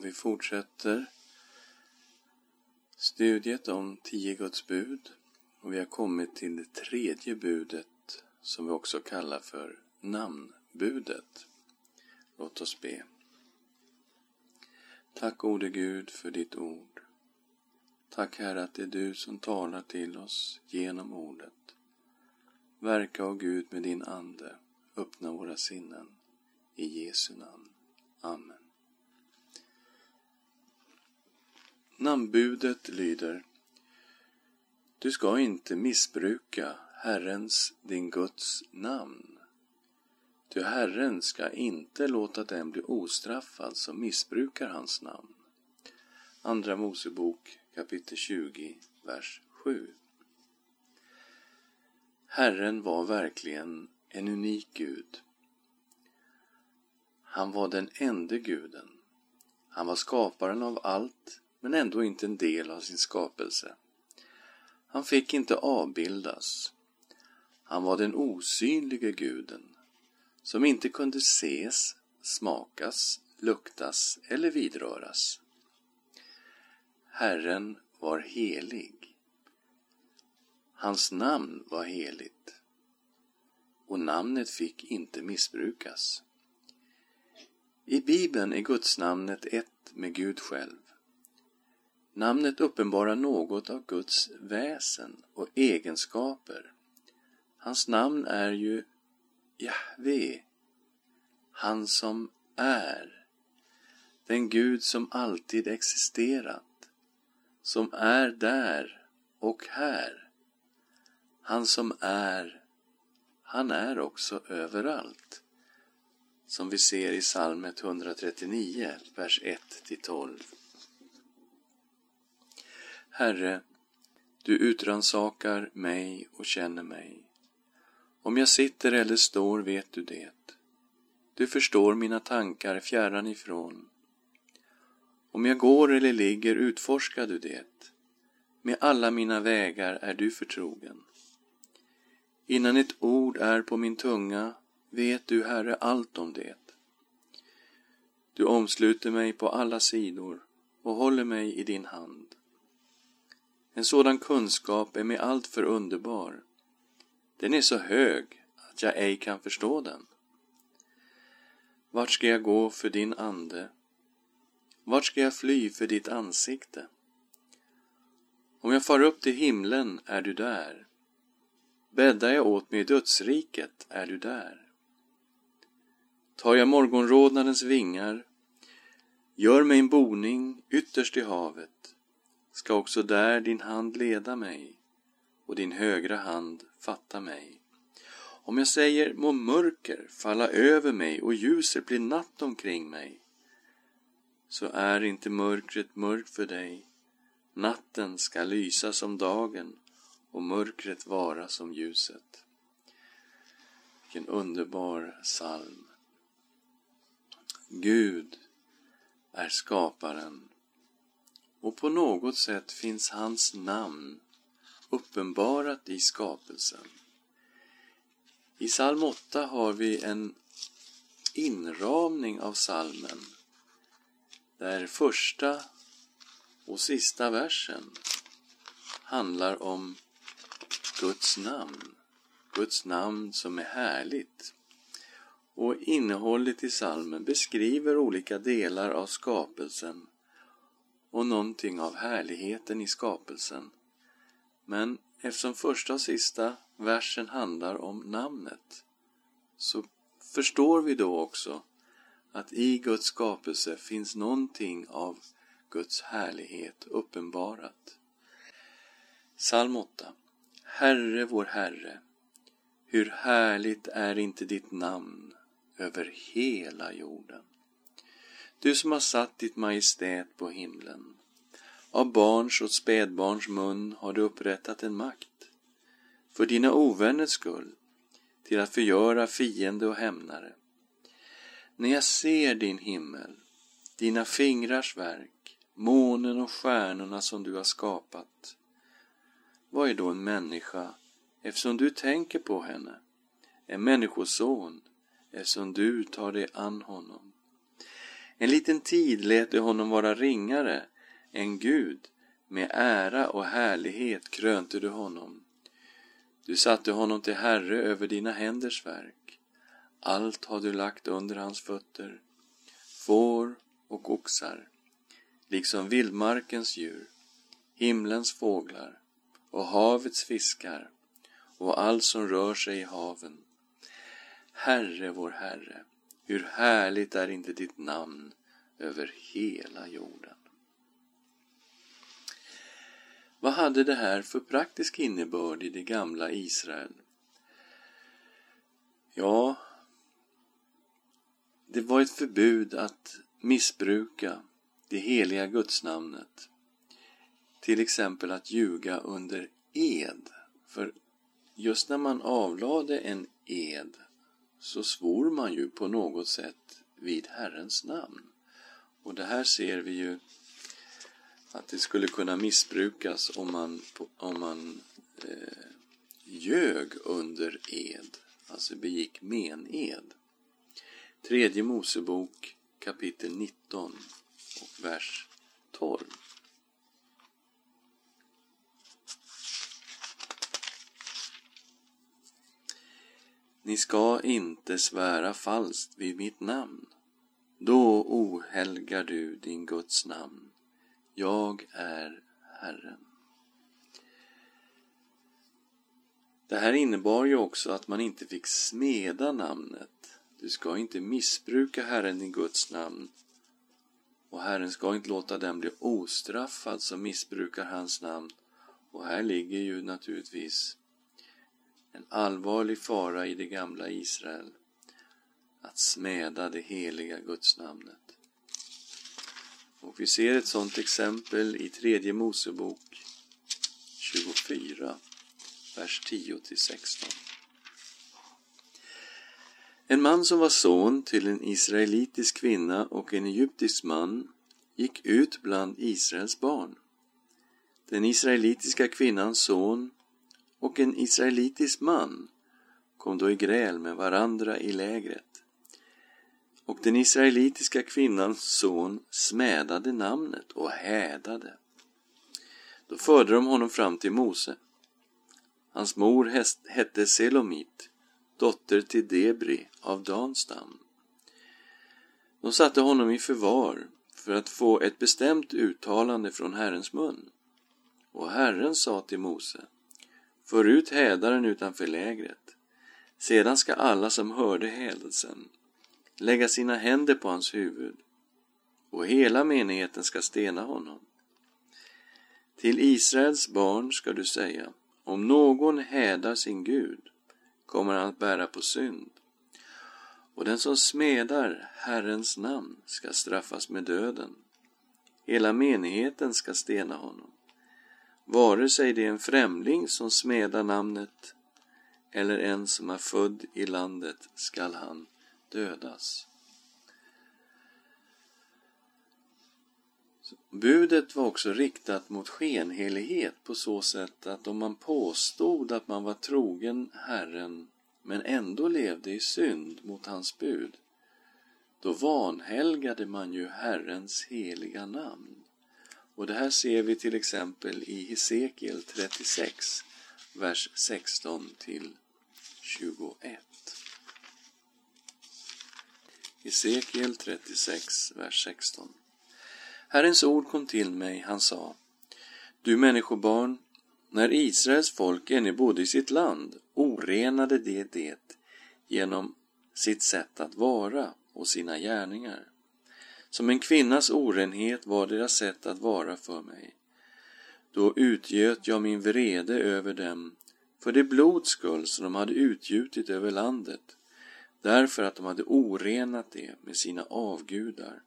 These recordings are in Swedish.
och vi fortsätter studiet om tio Guds bud och vi har kommit till det tredje budet som vi också kallar för namnbudet. Låt oss be. Tack gode Gud för ditt ord. Tack Herre att det är du som talar till oss genom ordet. Verka, o Gud, med din Ande. Öppna våra sinnen. I Jesu namn. Amen. Namnbudet lyder Du ska inte missbruka Herrens, din Guds, namn. Ty Herren ska inte låta den bli ostraffad som missbrukar hans namn. Andra Mosebok kapitel 20, vers 7. Herren var verkligen en unik Gud. Han var den enda guden. Han var skaparen av allt, men ändå inte en del av sin skapelse. Han fick inte avbildas. Han var den osynlige guden, som inte kunde ses, smakas, luktas eller vidröras. Herren var helig. Hans namn var heligt och namnet fick inte missbrukas. I Bibeln är gudsnamnet ett med Gud själv. Namnet uppenbarar något av Guds väsen och egenskaper. Hans namn är ju Jahve, han som är, den Gud som alltid existerat, som är där och här, han som är, han är också överallt. Som vi ser i psalm 139, vers 1-12. Herre, du utransakar mig och känner mig. Om jag sitter eller står vet du det. Du förstår mina tankar fjärran ifrån. Om jag går eller ligger utforskar du det. Med alla mina vägar är du förtrogen. Innan ett ord är på min tunga vet du, Herre, allt om det. Du omsluter mig på alla sidor och håller mig i din hand. En sådan kunskap är mig alltför underbar. Den är så hög att jag ej kan förstå den. Vart ska jag gå för din ande? Vart ska jag fly för ditt ansikte? Om jag far upp till himlen är du där. Bäddar jag åt mig i dödsriket är du där. Tar jag morgonrodnadens vingar, gör mig en boning ytterst i havet, ska också där din hand leda mig och din högra hand fatta mig. Om jag säger må mörker falla över mig och ljuset bli natt omkring mig, så är inte mörkret mörkt för dig. Natten ska lysa som dagen och mörkret vara som ljuset. Vilken underbar psalm. Gud är skaparen och på något sätt finns hans namn uppenbarat i skapelsen. I psalm 8 har vi en inramning av psalmen där första och sista versen handlar om Guds namn. Guds namn som är härligt. Och innehållet i salmen beskriver olika delar av skapelsen och någonting av härligheten i skapelsen. Men eftersom första och sista versen handlar om namnet så förstår vi då också att i Guds skapelse finns någonting av Guds härlighet uppenbarat. Psalm 8 Herre vår Herre, hur härligt är inte ditt namn över hela jorden. Du som har satt ditt majestät på himlen. Av barns och spädbarns mun har du upprättat en makt. För dina ovänners skull, till att förgöra fiende och hämnare. När jag ser din himmel, dina fingrars verk, månen och stjärnorna som du har skapat, vad är då en människa eftersom du tänker på henne? En människoson eftersom du tar dig an honom? En liten tid lät du honom vara ringare en Gud. Med ära och härlighet krönte du honom. Du satte honom till herre över dina händers verk. Allt har du lagt under hans fötter, får och oxar, liksom vildmarkens djur, himlens fåglar och havets fiskar och allt som rör sig i haven. Herre, vår Herre, hur härligt är inte ditt namn över hela jorden. Vad hade det här för praktisk innebörd i det gamla Israel? Ja, det var ett förbud att missbruka det heliga gudsnamnet. Till exempel att ljuga under ed. För just när man avlade en ed så svor man ju på något sätt vid Herrens namn. Och det här ser vi ju att det skulle kunna missbrukas om man, om man eh, ljög under ed, alltså begick mened. Tredje Mosebok kapitel 19 och vers 12. Ni ska inte svära falskt vid mitt namn. Då ohelgar du din Guds namn. Jag är Herren. Det här innebar ju också att man inte fick smeda namnet. Du ska inte missbruka Herren din Guds namn och Herren ska inte låta den bli ostraffad som missbrukar hans namn. Och här ligger ju naturligtvis en allvarlig fara i det gamla Israel att smäda det heliga gudsnamnet. Och vi ser ett sådant exempel i tredje Mosebok 24, vers 10 16. En man som var son till en israelitisk kvinna och en egyptisk man gick ut bland Israels barn. Den israelitiska kvinnans son och en israelitisk man kom då i gräl med varandra i lägret. Och den israelitiska kvinnans son smädade namnet och hädade. Då förde de honom fram till Mose. Hans mor hette Selomit, dotter till Debri av Danstam. De satte honom i förvar för att få ett bestämt uttalande från Herrens mun. Och Herren sa till Mose för ut hädaren utanför lägret. Sedan ska alla som hörde hädelsen lägga sina händer på hans huvud och hela menigheten ska stena honom. Till Israels barn ska du säga, om någon hädar sin Gud kommer han att bära på synd. Och den som smedar Herrens namn ska straffas med döden. Hela menigheten ska stena honom vare sig det är en främling som smedar namnet eller en som är född i landet skall han dödas. Budet var också riktat mot skenhelighet på så sätt att om man påstod att man var trogen Herren men ändå levde i synd mot hans bud, då vanhelgade man ju Herrens heliga namn. Och det här ser vi till exempel i Hesekiel 36, vers 16 till 21. Hesekiel 36, vers 16. Herrens ord kom till mig, han sa, Du människobarn, när Israels folk ännu bodde i sitt land orenade det det genom sitt sätt att vara och sina gärningar. Som en kvinnas orenhet var deras sätt att vara för mig. Då utgöt jag min vrede över dem för det blods skull som de hade utgjutit över landet, därför att de hade orenat det med sina avgudar.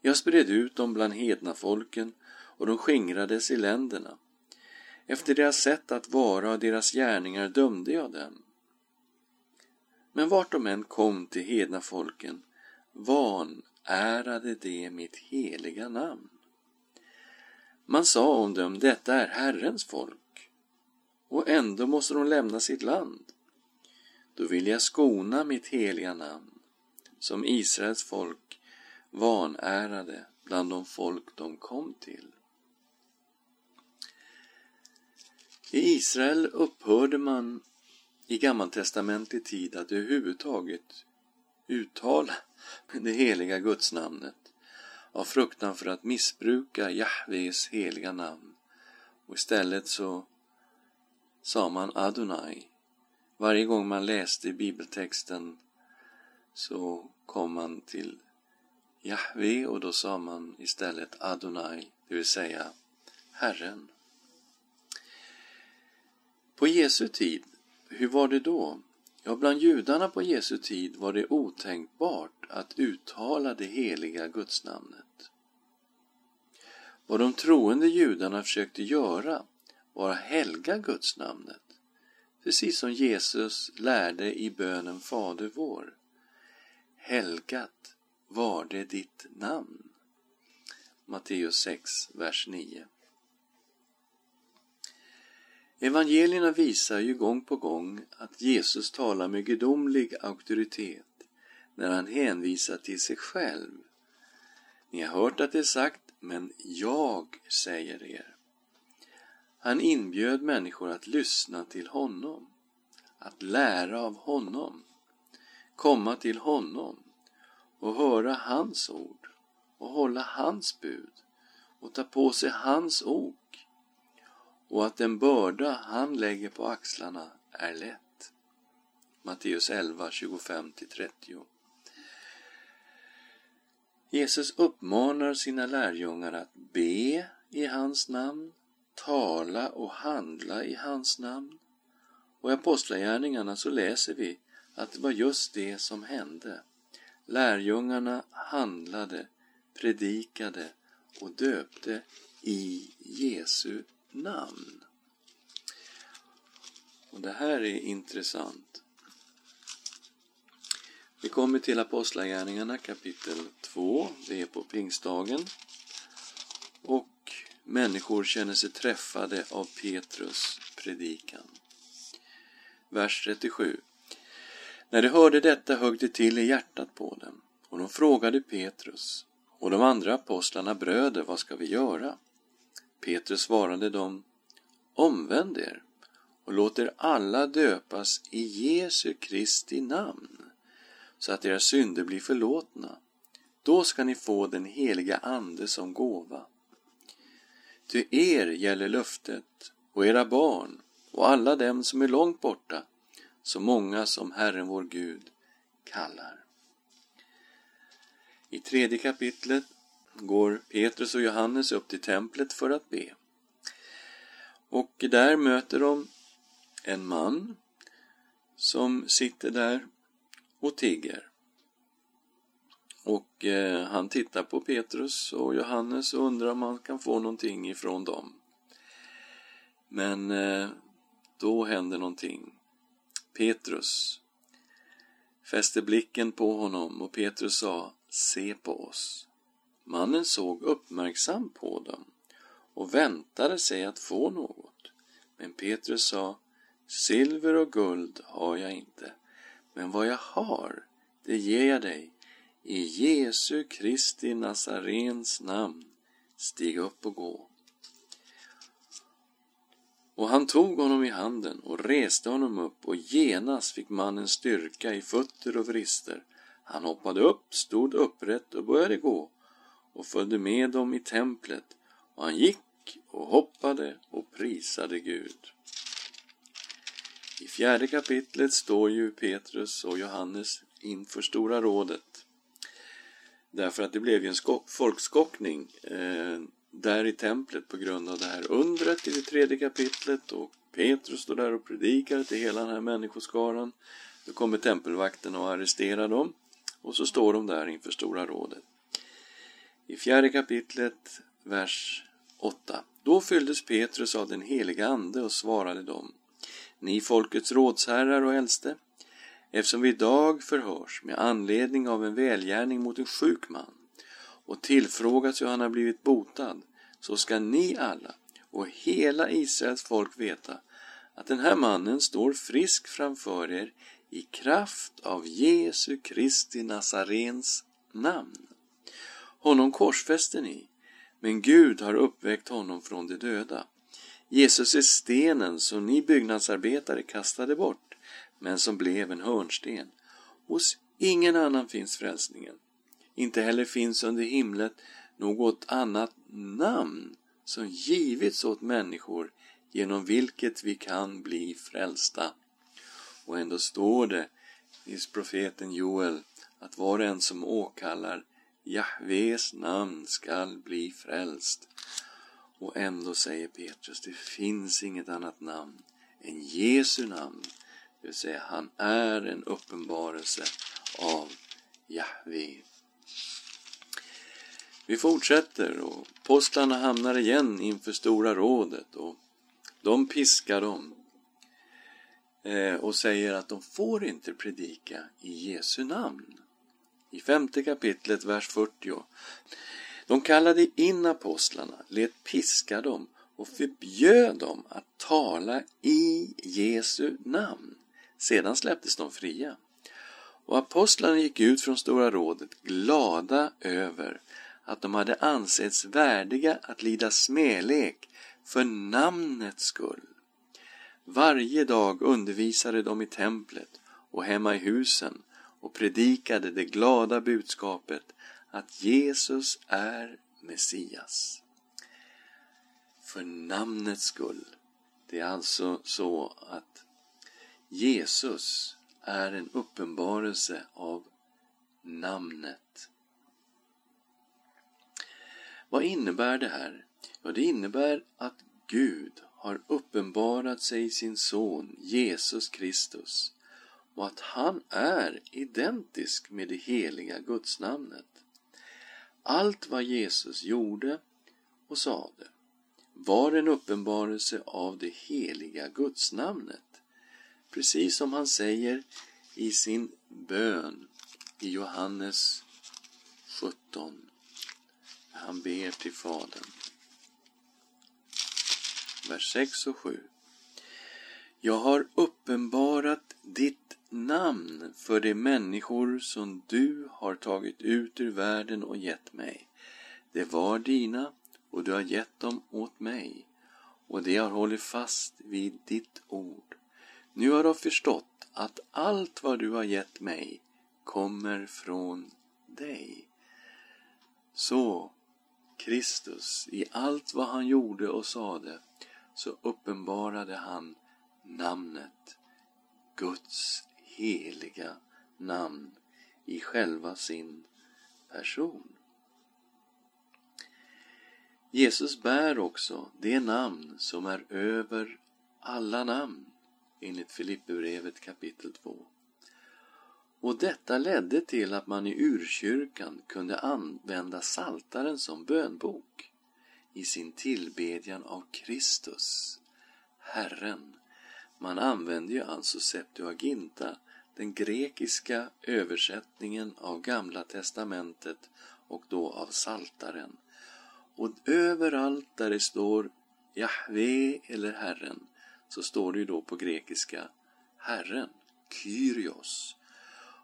Jag spred ut dem bland hedna folken och de skingrades i länderna. Efter deras sätt att vara och deras gärningar dömde jag dem. Men vart de än kom till hedna folken Ärade de mitt heliga namn. Man sa om dem, detta är Herrens folk, och ändå måste de lämna sitt land. Då vill jag skona mitt heliga namn, som Israels folk vanärade bland de folk de kom till. I Israel upphörde man i gammaltestamentlig tid att överhuvudtaget uttala det heliga gudsnamnet av fruktan för att missbruka Jahves heliga namn och istället så sa man Adonai. Varje gång man läste bibeltexten så kom man till Jahve och då sa man istället Adonai, det vill säga Herren. På Jesu tid, hur var det då? Ja, bland judarna på Jesu tid var det otänkbart att uttala det heliga gudsnamnet. Vad de troende judarna försökte göra var att helga gudsnamnet, precis som Jesus lärde i bönen Fader vår. Helgat var det ditt namn. Matteus 6, vers 9. Evangelierna visar ju gång på gång att Jesus talar med gudomlig auktoritet när han hänvisar till sig själv. Ni har hört att det är sagt, men jag säger er. Han inbjöd människor att lyssna till honom, att lära av honom, komma till honom och höra hans ord och hålla hans bud och ta på sig hans ok och att den börda han lägger på axlarna är lätt. Matteus 11, 25-30 Jesus uppmanar sina lärjungar att be i hans namn, tala och handla i hans namn. Och i Apostlagärningarna så läser vi att det var just det som hände. Lärjungarna handlade, predikade och döpte i Jesu namn. Och det här är intressant. Vi kommer till Apostlagärningarna kapitel 2, det är på pingstdagen. Och människor känner sig träffade av Petrus predikan. Vers 37. När de hörde detta högg det till i hjärtat på dem, och de frågade Petrus och de andra apostlarna bröder, vad ska vi göra? Petrus svarade dem, omvänd er och låt er alla döpas i Jesu Kristi namn, så att era synder blir förlåtna. Då ska ni få den heliga Ande som gåva. Ty er gäller löftet och era barn och alla dem som är långt borta, så många som Herren vår Gud kallar. I tredje kapitlet går Petrus och Johannes upp till templet för att be. Och där möter de en man som sitter där och tigger. Och eh, han tittar på Petrus och Johannes och undrar om han kan få någonting ifrån dem. Men eh, då händer någonting. Petrus fäste blicken på honom och Petrus sa Se på oss. Mannen såg uppmärksam på dem och väntade sig att få något. Men Petrus sa Silver och guld har jag inte, men vad jag har, det ger jag dig. I Jesu Kristi Nazarens namn, stig upp och gå. Och han tog honom i handen och reste honom upp och genast fick mannen styrka i fötter och vrister. Han hoppade upp, stod upprätt och började gå och följde med dem i templet och han gick och hoppade och prisade Gud. I fjärde kapitlet står ju Petrus och Johannes inför Stora rådet. Därför att det blev ju en folkskockning eh, där i templet på grund av det här undret i det tredje kapitlet och Petrus står där och predikar till hela den här människoskaran. Då kommer tempelvakten och arresterar dem och så står de där inför Stora rådet. I fjärde kapitlet, vers 8. Då fylldes Petrus av den heliga Ande och svarade dem ni folkets rådsherrar och äldste, eftersom vi idag förhörs med anledning av en välgärning mot en sjuk man och tillfrågas hur han har blivit botad, så ska ni alla och hela Israels folk veta att den här mannen står frisk framför er i kraft av Jesu Kristi Nazarens namn. Honom korsfäste ni, men Gud har uppväckt honom från de döda. Jesus är stenen som ni byggnadsarbetare kastade bort, men som blev en hörnsten. Hos ingen annan finns frälsningen. Inte heller finns under himlen något annat namn som givits åt människor genom vilket vi kan bli frälsta. Och ändå står det i profeten Joel att var och en som åkallar Jahves namn skall bli frälst. Och ändå säger Petrus, det finns inget annat namn än Jesu namn. Det vill säga, han är en uppenbarelse av Jahve. Vi fortsätter och postlarna hamnar igen inför Stora rådet och de piskar dem eh, och säger att de får inte predika i Jesu namn. I femte kapitlet, vers 40. De kallade in apostlarna, lät piska dem och förbjöd dem att tala i Jesu namn. Sedan släpptes de fria. Och apostlarna gick ut från Stora rådet glada över att de hade ansetts värdiga att lida smälek för namnets skull. Varje dag undervisade de i templet och hemma i husen och predikade det glada budskapet att Jesus är Messias. För namnets skull. Det är alltså så att Jesus är en uppenbarelse av namnet. Vad innebär det här? Ja, det innebär att Gud har uppenbarat sig i sin son Jesus Kristus och att han är identisk med det heliga gudsnamnet. Allt vad Jesus gjorde och sade var en uppenbarelse av det heliga gudsnamnet. Precis som han säger i sin bön i Johannes 17. Han ber till Fadern. Vers 6 och 7. Jag har uppenbarat ditt namn för de människor som du har tagit ut ur världen och gett mig. Det var dina och du har gett dem åt mig och de har hållit fast vid ditt ord. Nu har de förstått att allt vad du har gett mig kommer från dig. Så Kristus, i allt vad han gjorde och sade, så uppenbarade han namnet, Guds heliga namn, i själva sin person. Jesus bär också det namn som är över alla namn, enligt Filipperbrevet kapitel 2. Och detta ledde till att man i urkyrkan kunde använda saltaren som bönbok i sin tillbedjan av Kristus, Herren. Man använde ju alltså Septuaginta, den grekiska översättningen av Gamla testamentet och då av saltaren. Och överallt där det står Jahve eller Herren så står det ju då på grekiska Herren, Kyrios.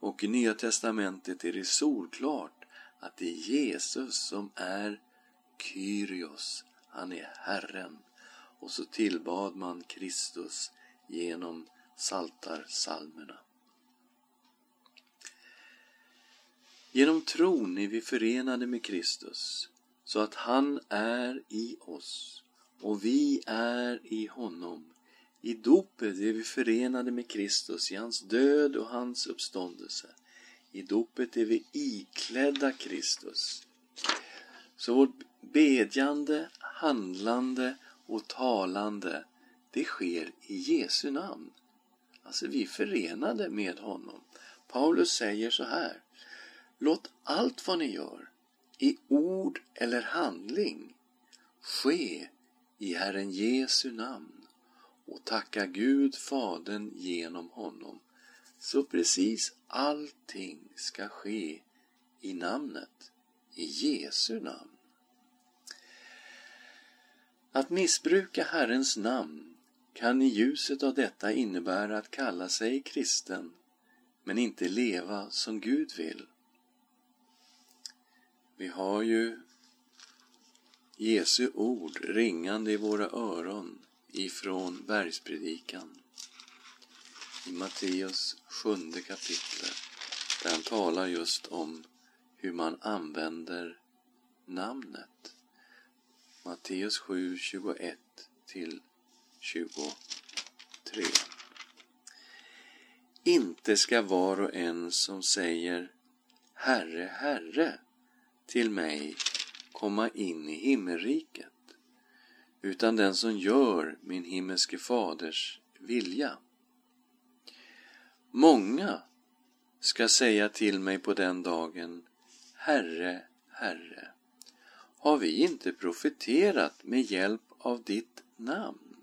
Och i Nya Testamentet är det solklart att det är Jesus som är Kyrios, han är Herren. Och så tillbad man Kristus genom saltarsalmerna. Genom tron är vi förenade med Kristus så att han är i oss och vi är i honom i dopet är vi förenade med Kristus i hans död och hans uppståndelse. I dopet är vi iklädda Kristus. Så vårt bedjande, handlande och talande, det sker i Jesu namn. Alltså vi är förenade med honom. Paulus säger så här. Låt allt vad ni gör, i ord eller handling, ske i Herren Jesu namn och tacka Gud Fadern genom honom. Så precis allting ska ske i namnet, i Jesu namn. Att missbruka Herrens namn kan i ljuset av detta innebära att kalla sig kristen men inte leva som Gud vill. Vi har ju Jesu ord ringande i våra öron ifrån bergspredikan i Matteus sjunde kapitel där han talar just om hur man använder namnet. Matteus 7, 21 till 23. Inte ska var och en som säger Herre, Herre till mig komma in i himmelriket, utan den som gör min himmelske faders vilja. Många ska säga till mig på den dagen, Herre, Herre, har vi inte profeterat med hjälp av ditt namn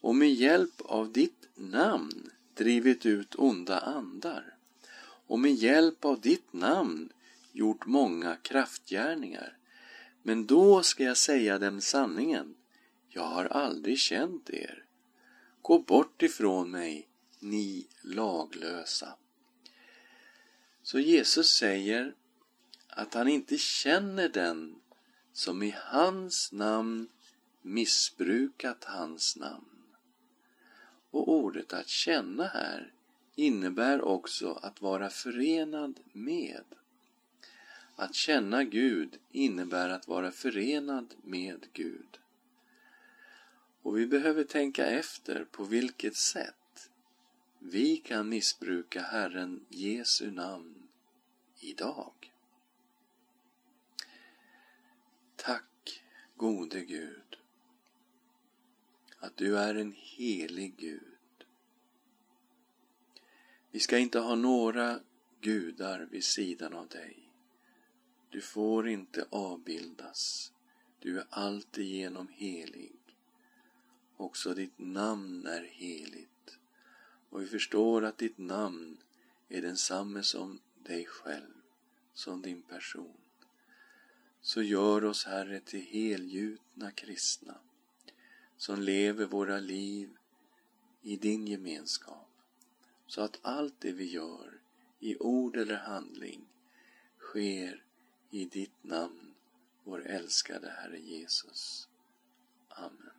och med hjälp av ditt namn drivit ut onda andar och med hjälp av ditt namn gjort många kraftgärningar. Men då ska jag säga dem sanningen. Jag har aldrig känt er. Gå bort ifrån mig, ni laglösa. Så Jesus säger att han inte känner den som i hans namn missbrukat hans namn. Och ordet att känna här innebär också att vara förenad med. Att känna Gud innebär att vara förenad med Gud. Och vi behöver tänka efter på vilket sätt vi kan missbruka Herren Jesu namn idag. Tack gode Gud att du är en helig Gud. Vi ska inte ha några gudar vid sidan av dig. Du får inte avbildas. Du är alltigenom helig. Också ditt namn är heligt. Och vi förstår att ditt namn är densamme som dig själv, som din person. Så gör oss, Herre, till helgjutna kristna som lever våra liv i din gemenskap. Så att allt det vi gör, i ord eller handling, sker i ditt namn, vår älskade Herre Jesus. Amen.